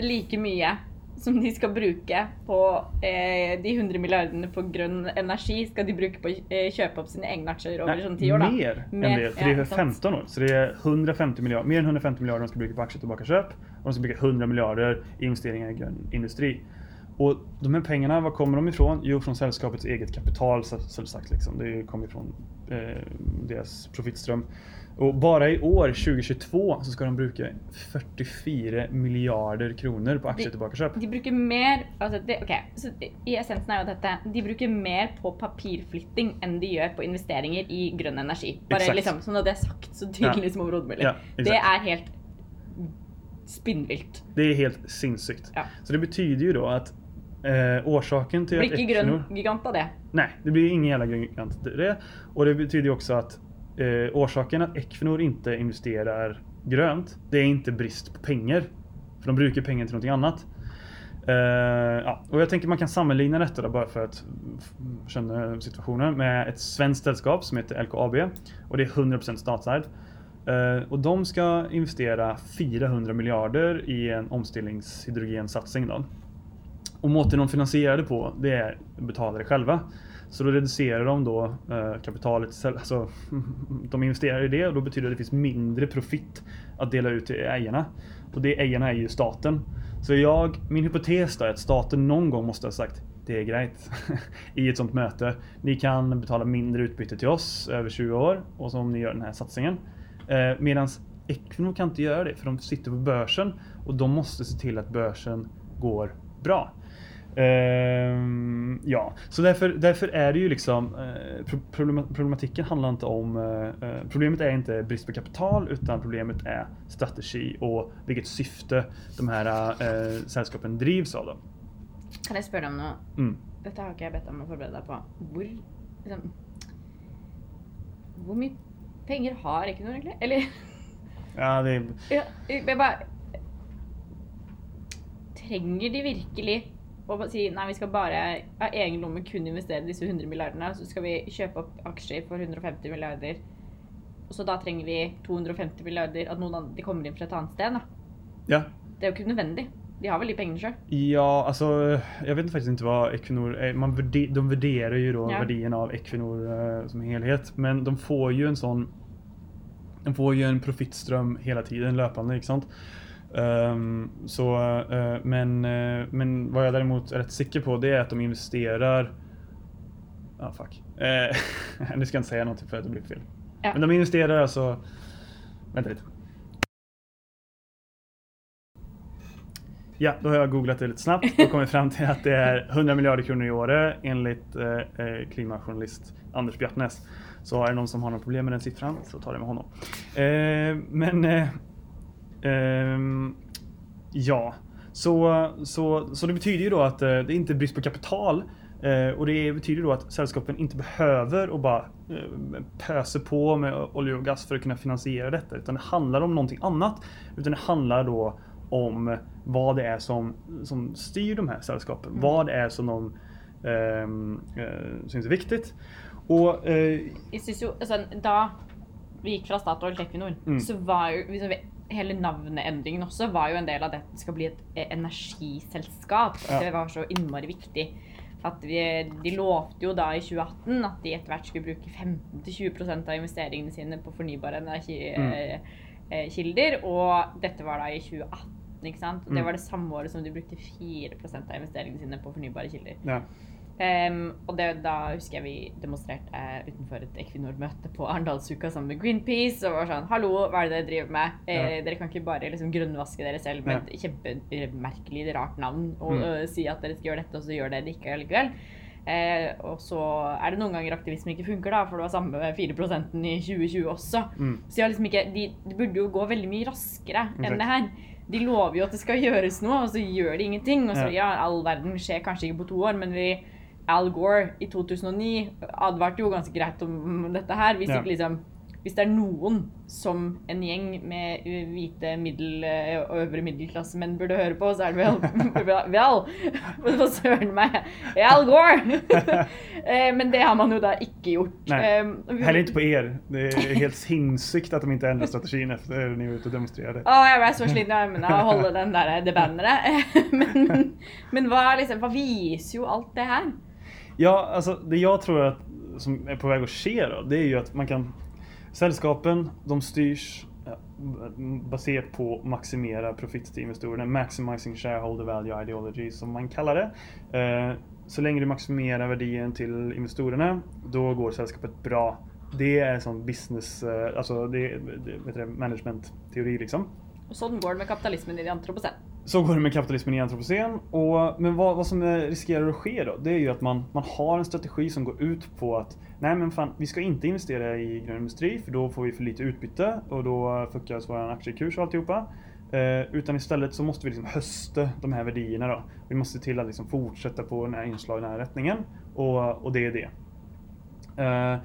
like mye som de skal bruke på eh, de 100 milliardene på grønn energi, skal de bruke på å eh, kjøpe opp sine egne aksjer over Nej, sånn ti år, da. mer Mer, det. För ja, det är sant. 15 år. Så det är 150 miljarder, mer än 150 miljarder de ska bruka på aktietillbakaköp. Och de ska bruka 100 miljarder i investeringar i grön industri. Och de här pengarna, var kommer de ifrån? Jo, från sällskapets eget kapital, så, så sagt. Liksom. Det kommer ifrån eh, deras profitström. Och bara i år, 2022, så ska de bruka 44 miljarder kronor på aktietillbakaköp. De bruker mer altså det, ok, så I essensen er jo dette De bruker mer på papirflytting enn de gjør på investeringer i grønn energi. Bare Exakt. liksom, Sånn at det er sagt så tydelig Ja. som overhodet mulig. Ja, det er helt spinnvilt. Det är helt sinnssykt. Ja. Så det betyder ju då att eh, orsaken till Blir grønn Equinor- gigant av det. Nej, det blir ingen jävla gigant till det. Och det betyder ju också att eh, orsaken att Equinor inte investerar grönt, det är inte brist på pengar. För de brukar pengar till någonting annat. Eh, ja, och jag tänker man kan sammanligna detta då, bara för att känna situationen med ett svenskt sällskap som heter LKAB. Och det är 100% statsägt. Eh, och de ska investera 400 miljarder i en omställningshydrogensatsning. Då. Och måten de finansierar det på, det är att betala det själva. Så då reducerar de då eh, kapitalet, alltså de investerar i det och då betyder det att det finns mindre profit att dela ut till ägarna. Och det ägarna är ju staten. Så jag, min hypotes då är att staten någon gång måste ha sagt det är grejt i ett sånt möte. Ni kan betala mindre utbyte till oss över 20 år och om ni gör den här satsningen. Eh, Medan Equinor kan inte göra det för de sitter på börsen och de måste se till att börsen går bra. Ehm, ja, så därför, därför är det ju liksom eh, pro- problema- problematiken handlar inte om eh, eh, Problemet är inte brist på kapital utan problemet är strategi och vilket syfte de här eh, sällskapen drivs av. Då. Kan spørre deg om noe? Mm. Dette har ikke jeg bedt deg om forberede deg på. Hvor liksom, mye penger har Equinor egentlig? Eller Ja, det är, ja, jeg bare Trenger de virkelig bare si nei, vi skal bare av egen lomme kun investere disse 100 milliardene, så skal vi kjøpe opp aksjer for 150 milliarder, og så da trenger vi 250 milliarder at noen andre kommer inn fra et annet sted? ja. Det er jo ikke nødvendig. De har vel de pengene sjøl? Ja, alltså jag vet faktiskt inte vad Equinor. Man värde, de värderar ju då Ja. värderingen av Equinor eh, som helhet. Men de får ju en sån De får ju en profitström hela tiden löpande, inte sant? Ehm, så, eh, men, eh, men vad jag däremot är rätt säker på det är att de investerar Ja, fuck. Uh, nu ska jag inte säga någonting för att det blir fel. Ja. Men de investerar alltså Vänta lite. Ja, då har jag googlat det lite snabbt och kommit fram till att det är 100 miljarder kronor i året enligt eh, klimatjournalist Anders Bjartnäs. Så är det någon som har något problem med den siffran så ta det med honom. Eh, men eh, ehm, ja, så, så, så det betyder ju då att eh, det är inte brist på kapital eh, och det betyder då att sällskapen inte behöver och bara eh, pöser på med olja och gas för att kunna finansiera detta utan det handlar om någonting annat. Utan det handlar då om vad det är som, som styr de här sällskapen. Mm. Vad det är som de ehm, eh, syns är viktigt. Och eh, Jeg synes jo, altså, Da vi gikk fra Statoil til Equinor, Mm. så var jo liksom, hele navneendringen også var jo en del av det at det skal bli et eh, energiselskap. At Ja. Det var så innmari viktig. Vi, de lovte jo da i 2018 at de etter hvert skulle bruke 15-20 av investeringene sine på fornybare Mm. energikilder. Og dette var da i 2018. Ikke sant? Og det Mm. var det samme året som de brukte 4% av investeringene sine på fornybare kilder. ja. Ehm, og det, da husker jeg vi demonstrerte utenfor et Equinor-møte på Arendalsuka sammen med Greenpeace. Og var sånn Hallo, hva er det dere driver med? Eh, Ja. Dere kan ikke bare liksom grønnvaske dere selv med et kjempemerkelig, rart navn og Mm. øh, si at dere skal gjøre dette, og så gjør dere det ikke allikevel. Eh, og så er det noen ganger aktivisme ikke funker, da, for det var samme med 4% i 2020 også. Mm. Så jeg liksom ikke, de, de burde jo gå veldig mye raskere enn det her. De lover jo at det skal gjøres noe, og så gjør de ingenting. Og så ja, all verden skjer kanskje ikke på to år, men vi Al Gore i 2009 advarte jo ganske greit om dette her. Hvis, Ja. ikke liksom, hvis det er noen som en gjeng med hvite middel, og øvre middelklassemenn burde høre på, så er det vel Vel! for søren meg! Al Gore! Eh, Men det har man jo da ikke gjort. Nej. Vi- Heller inte på er. Det är helt sinnssykt att de inte ändrar strategin efter ni var ute och demonstrerade. Å, jeg ble så sliten i armene av å holde den der, det banneret. Men, men hva, liksom, hva viser jo alt det her? Ja, alltså det jag tror att som är på väg att ske då, det är ju att man kan Sällskapen, de styrs eh, baserat på maximera profit till investerarna, maximizing shareholder value ideology som man kallar det. Eh, så länge du maximerar värderingen till investerarna, då går sällskapet bra. Det är sån business, eh, alltså det, det, det, management-teori liksom. Och sådant går det med kapitalismen i det antropocen. Så går det med kapitalismen i antropocen. Och, men vad, vad som eh, riskerar att ske då, det är ju att man, man har en strategi som går ut på att nej men fan, vi ska inte investera i grön industri för då får vi för lite utbyte och då fuckas vår aktiekurs och alltihopa. Eh, utan istället så måste vi liksom hösta de här värdierna då. Vi måste se till att liksom fortsätta på den här inslagna rättningen och, och det är det. Eh,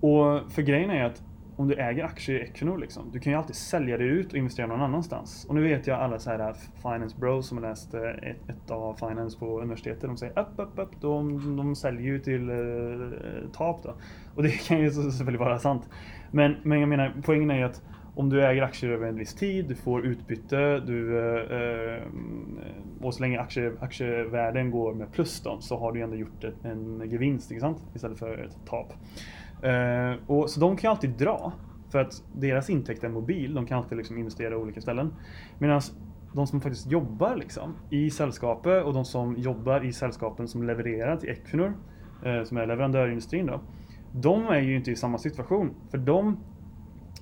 och för grejen är att om du äger aktier i Equinor, liksom, du kan ju alltid sälja det ut och investera någon annanstans. Och nu vet jag alla så här äh, finance bros som har läst äh, ett, ett av finance på universitetet, de säger upp, upp, upp, de, de säljer ju till eh, TAP då. Och det kan ju såklart vara sant. Men, men jag menar, poängen är ju att om du äger aktier över en viss tid, du får utbyte, du, eh, och så länge aktie, aktievärden går med plus då, så har du ändå gjort en gevinst inte sant? istället för ett tap. Eh, och, så de kan ju alltid dra, för att deras intäkt är mobil, de kan alltid liksom investera i olika ställen. Medan de som faktiskt jobbar liksom, i sällskapet och de som jobbar i sällskapen som levererar till Equinor, eh, som är leverantörindustrin då, de är ju inte i samma situation. För de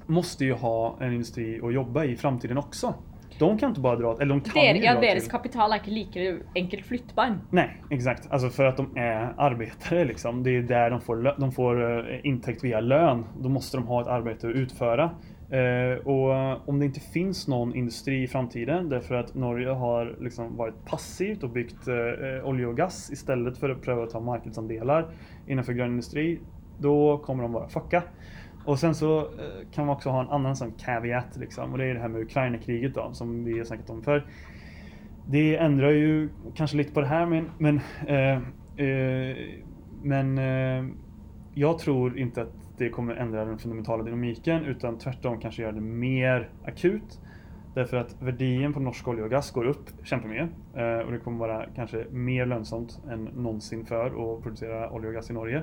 måste ju ha en industri att jobba i i framtiden också. De kan inte bara dra, eller de kan Dere, ju ja, dra deres till... kapital er ikke like enkelt flyttbar. Nej, exakt. Alltså för att de är arbetare liksom. Det är där de får, de får eh, intäkt via lön. Då måste de ha ett arbete att utföra. Eh, och om det inte finns någon industri i framtiden därför att Norge har liksom varit passivt och byggt eh, olja och gas istället för att pröva att ta marknadsandelar innanför grön industri. Då kommer de bara fucka. Och sen så eh, kan man också ha en annan sån caveat liksom. Och det är det här med Ukraina-kriget då som vi har snackat om för det ändrar ju kanske lite på det här men, men, eh, eh, men eh, jag tror inte att det kommer ändra den fundamentala dynamiken utan tvärtom kanske göra det mer akut. Därför att värderingen på norsk olja och gas går upp kämpemycket eh, och det kommer vara kanske mer lönsamt än någonsin för att producera olja och gas i Norge.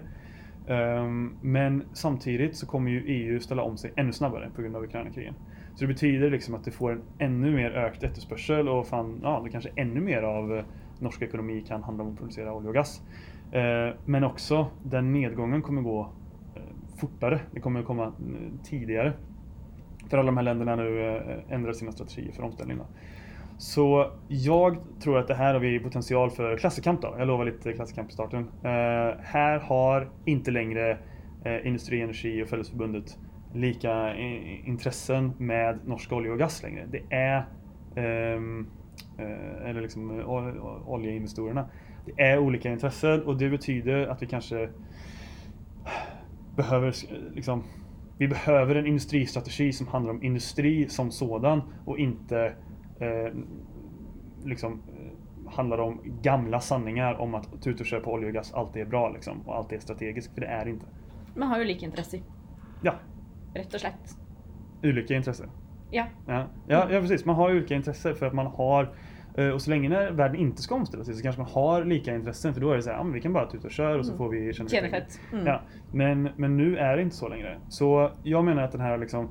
Ehm, men samtidigt så kommer ju EU ställa om sig ännu snabbare på grund av Ukraina-krigen. Så det betyder liksom att det får en ännu mer ökt efterspörsel och fan, ja, det kanske ännu mer av eh, norsk ekonomi kan handla om att producera olja och gas. Ehm, men också den nedgången kommer gå eh, fortare. Det kommer komma eh, tidigare. För alla de här länderna nu ändrar sina strategier för omställning. Så jag tror att det här har vi potential för klassekamp då. Jag lovar lite klassekamp i starten. Eh, här har inte längre eh, Industri, Energi och Fällesförbundet lika i, intressen med norsk olja och gas längre. Det är ehm, eh, eller liksom eh, ol- oljeinvestorerna. Det är olika intressen och det betyder att vi kanske behöver liksom vi behöver en industristrategi som handlar om industri som sådan och inte eh, liksom eh, handlar om gamla sanningar om att tut och kör på olja och gas alltid är bra liksom, och alltid är strategiskt, för det är inte. Man har jo like interesser, Ja, rett og slett. olika intressen. Ja. Ja, ja, ja precis. Man har ju olika intressen för att man har eh, och så länge när världen inte ska omställa sig så kanske man har lika intressen för då är det så här, ja, vi kan bara tuta och köra och så Mm. får vi tjäna fett. Mm. Ja, men, men nu är det inte så längre. Så jag menar att den här liksom,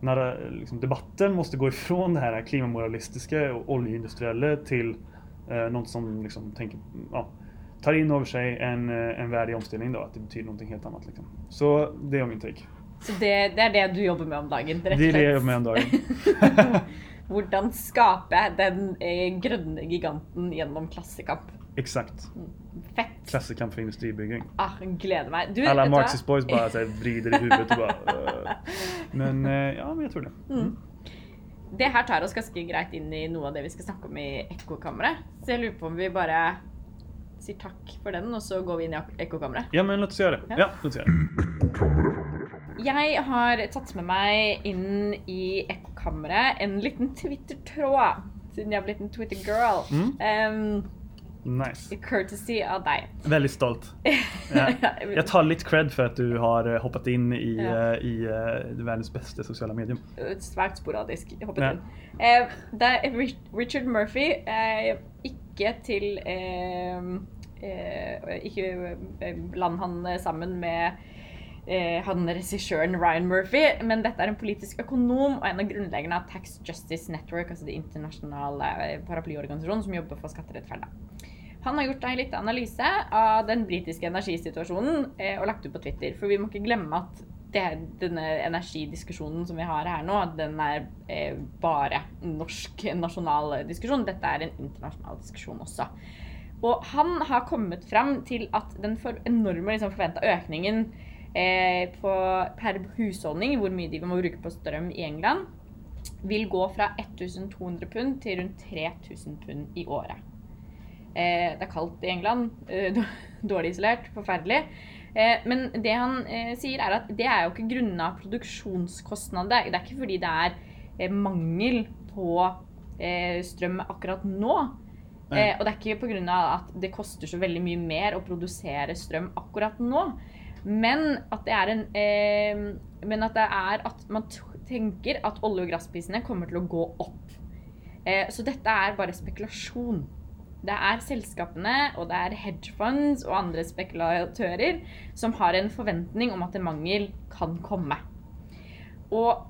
när, liksom debatten måste gå ifrån det här klimamoralistiska och oljeindustriella till eh, något som liksom tänker, ja, tar in över sig en, eh, en värld i omställning då, att det betyder någonting helt annat. Liksom. Så det är min take. Så det, det er det du jobber med om dagen, Det är det jag jobbar med om dagen. Hvordan skape den eh, grønne giganten gjennom klassekamp. Exakt. Fett. Klassekamp för industribygging. Ah, gleder meg. Du, Alla? Marxist boys bara så här, vrider i huvudet och bara... "Øh." Men eh, ja, men jag tror det. Mm. Det her tar oss ganske greit inn i noe av det vi skal snakke om i ekkokammeret. Så jeg lurer på om vi bare sier takk for den, og så går vi inn i ek- ekkokammeret. Ja, men låt oss göra det. Ja. Ja, låt oss göra det. Jeg har tatt med meg inn i ekkokammeret en liten Twitter-tråd, jeg har blitt en Twitter-girl. Um, Nice. courtesy av deg. Väldigt stolt. Ja. Jag tar lite cred för att du har eh, hoppat in i, Ja. eh, i eh, världens bästa sociala medium. Svært sporadisk hoppet Ja. inn. Eh, det Rich- Richard Murphy, eh, ikke til eh, eh, Ikke bland han sammen med eh, han regissøren Ryan Murphy, men dette er en politisk økonom og en av grunnleggerne av Tax Justice Network, altså det internasjonale eh, paraplyorganisasjonen som jobber for skatterettferd. Han har gjort en liten analyse av den britiske energisituasjonen eh, og lagt ut på Twitter. For vi må ikke glemme at det, denne energidiskusjonen som vi har her nå, den er eh, bare norsk nasjonal diskusjon. Dette er en internasjonal diskusjon også. Og han har kommet fram til at den for enorme liksom, forventa økningen eh, på, per husholdning, hvor mye de må bruke på strøm i England, vil gå fra 1200 pund til rundt 3000 pund i året. Eh, det er kaldt i England. Eh, dårlig isolert. Forferdelig. Eh, men det han eh, sier, er at det er jo ikke grunna produksjonskostnader. Det er ikke fordi det er eh, mangel på strøm akkurat nå. Nei. Eh, og det er ikke pga. at det koster så veldig mye mer å produsere strøm akkurat nå. Men at det er en eh, Men at det er at man t- tenker at olje- og gassprisene kommer til å gå opp. Eh, så dette er bare spekulasjon. Det er selskapene og det er hedgefunds og andre spekulatører som har en forventning om at en mangel kan komme. Og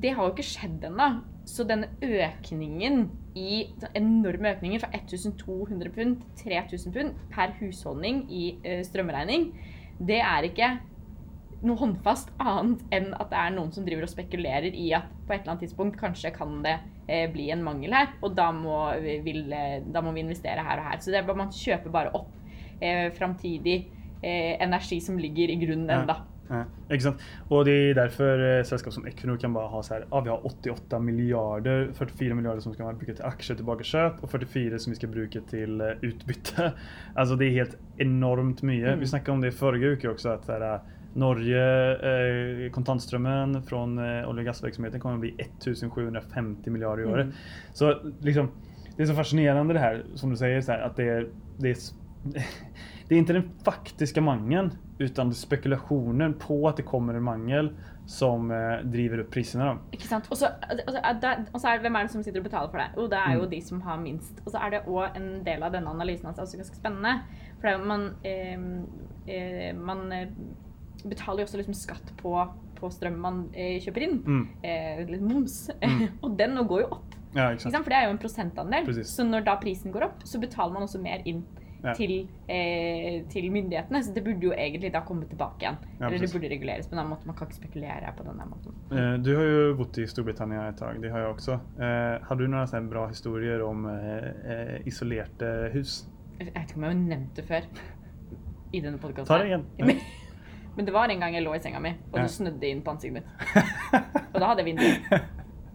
det har jo ikke skjedd ennå. Så denne økningen i den enorme økningen fra 1200 pund til 3000 pund per husholdning i eh, strømregning, det er ikke noe håndfast annet enn at det er noen som driver og spekulerer i at på et eller annet tidspunkt kanskje kan det eh, bli en mangel her, og da må, vi, vil, eh, da må vi investere her og her. Så det man kjøper bare opp eh, framtidig eh, energi som ligger i grunnen Ja. Ja, exakt. Och det är därför eh, sällskap som Equinor kan bara ha så här, ja vi har 88 miljarder, 44 miljarder som ska man bruka till aktier tillbaka köp och 44 som vi ska bruka till eh, utbyte. Alltså det är helt enormt mycket. Mm. Vi snackade om det förra veckan också att här, Norge, eh, kontantströmmen från eh, olje och gasverksamheten kommer att bli 1750 miljarder i året. Mm. Så liksom, det är så fascinerande det här som du säger, så här, att det är, det är det är inte den faktiska mangeln utan är spekulationen på att det kommer en mangel som eh, driver upp priserna. Då. Ikke sant? Og så, og så, det- og så det hvem er det som sitter og betaler for det? Jo, det er jo Mm. de som har minst. Og så er det òg en del av denne analysen spennende. For det er jo man, eh, eh, man eh, betaler jo også liksom skatt på, på strøm man eh, kjøper inn. Mm. Eh, litt moms. Mm. og den går jo opp. Ja? For det er jo en prosentandel. Precis. Så når da prisen går opp, så betaler man også mer inn. Ja. Til, eh, til myndighetene, så det burde jo egentlig da komme tilbake igjen. Ja, Eller det precis. burde reguleres på en annen måte. Man kan ikke spekulere på den måten. Eh, Du har ju bott i Storbritannien ett tag, det har jag också. Eh, har du här bra historier om eh, eh, isolerade hus? Jeg vet ikke om jeg har nevnt det før i denne podkasten. Ta det igen. Men, men det var en gang jeg lå i senga mi, og Ja. det snødde inn på ansiktet mitt. Og da hadde jeg vindu.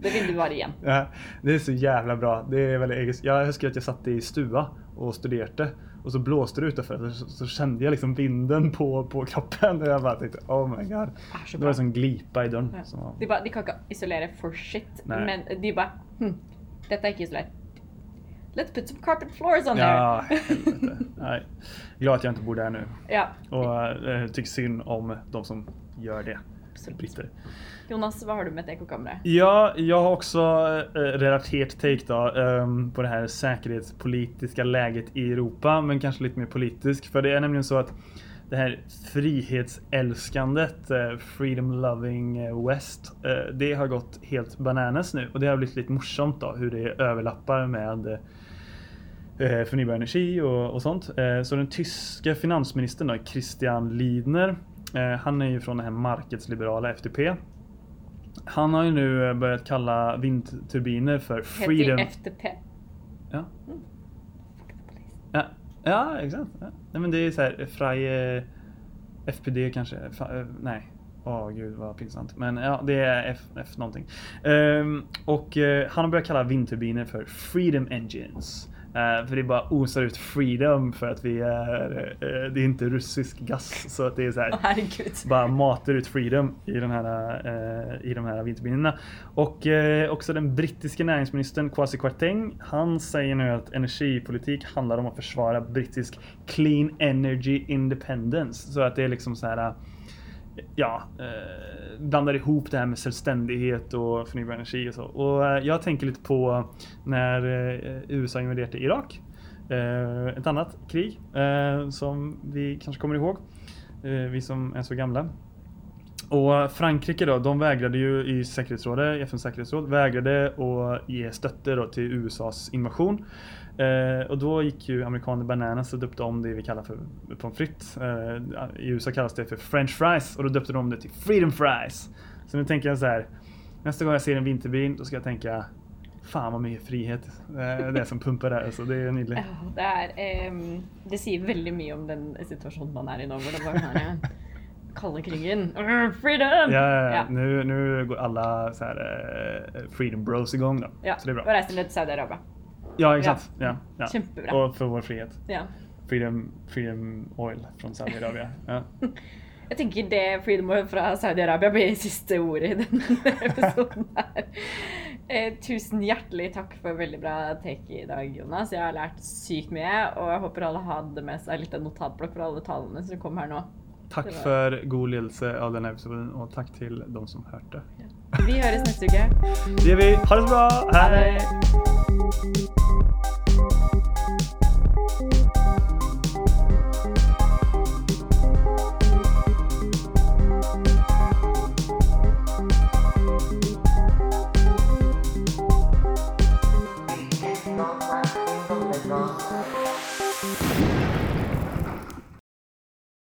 Det vinduet var igjen. Ja, det är så jävla bra. Det är väldigt eget. Jag huskar att jag satt i stua och studerade och så blåste det utanför så, så kände jag liksom vinden på, på kroppen och jag bara tänkte oh my god. Det så Det var en sån glipa i dörren. Ja. Som var, De, bare, de kan ikke isolere for shit, Nei. men de bare hm, Dette er ikke isolert. Let's put some carpet floors on there. ja, helvete. Nej. Glad att jag inte bor där nu. Ja, Och eh, tycker synd om de som gör det. Absolutt. Britter. Jonas, hva har du med et ekkokamera? Ja, jag har också eh, relaterat take då, ehm, på det här säkerhetspolitiska läget i Europa, men kanske lite mer politisk. För det är nämligen så att det här frihetsälskandet, eh, freedom loving eh, West, eh, det har gått helt bananas nu. Och det har blivit lite morsamt då, hur det överlappar med eh, förnybar energi och, och sånt. Eh, Så den tyska finansministern då, Christian Lidner, eh, han är ju från det här marknadsliberala FDP. Han har ju nu eh, börjat kalla vindturbiner för Heter freedom... FTP. Ja. Mm. Ja, Ja, exakt. Ja. Nej men det är så här, Freie FPD kanske. Eh, nej. Åh gud vad pinsamt. Men ja, det är F, F någonting. Ehm, och eh, han har börjat kalla vindturbiner för Freedom Engines. Eh, för det bara osar ut freedom för att vi är, eh, det är inte russisk gas. Så att det är så här, herregud. bara matar ut freedom i, den här, eh, i de här vindturbinerna. Och också den brittiske näringsministern Kwasi Kwarteng, han säger nu att energipolitik handlar om att försvara brittisk clean energy independence. Så att det är liksom så här ja, eh, blandar ihop det här med självständighet och förnybar energi och så. Och eh, jag tänker lite på när eh, USA invaderade Irak. Eh, ett annat krig eh, som vi kanske kommer ihåg. Eh, vi som är så gamla. Och Frankrike då, de vägrade ju i säkerhetsrådet, FNs säkerhetsråd, vägrade att ge stötte då till USAs invasion. Eh, och då gick ju amerikaner bananas och döpte om det vi kallar för pommes frites. Eh, I USA kallas det för french fries och då döpte de om det till freedom fries. Så nu tänker jag så här. Nästa gång jag ser en vinterbil då ska jag tänka Fan vad mycket frihet eh, det är som pumpar där. alltså, det är nydelig. Ja, det är, ehm, Det säger väldigt mycket om den situation man är i nu den kalde krigen. Freedom! Ja, ja, ja. Nu, nu går alla så här, eh, freedom bros igång då. Ja, Så det är bra. reise til Saudi-Arabia. Ja, exakt. Ja. Ja, Kjempebra. Och för vår frihet. Ja. Freedom, freedom oil från Saudiarabien. Ja. Jeg tenker det Freedom Oil fra Saudi-Arabia blir siste ordet i denne episoden her. Eh, tusen hjertelig takk for veldig bra take i dag, Jonas. Jeg har lært sykt mye, og jeg håper alle hadde med seg litt av notatblokk for alle talene som kom her nå. Tack för god lidelse av den här episoden och tack till de som hört det. Ja. Vi hörs nästa vecka. Det gör vi. Ha det så bra. Hej! Hej.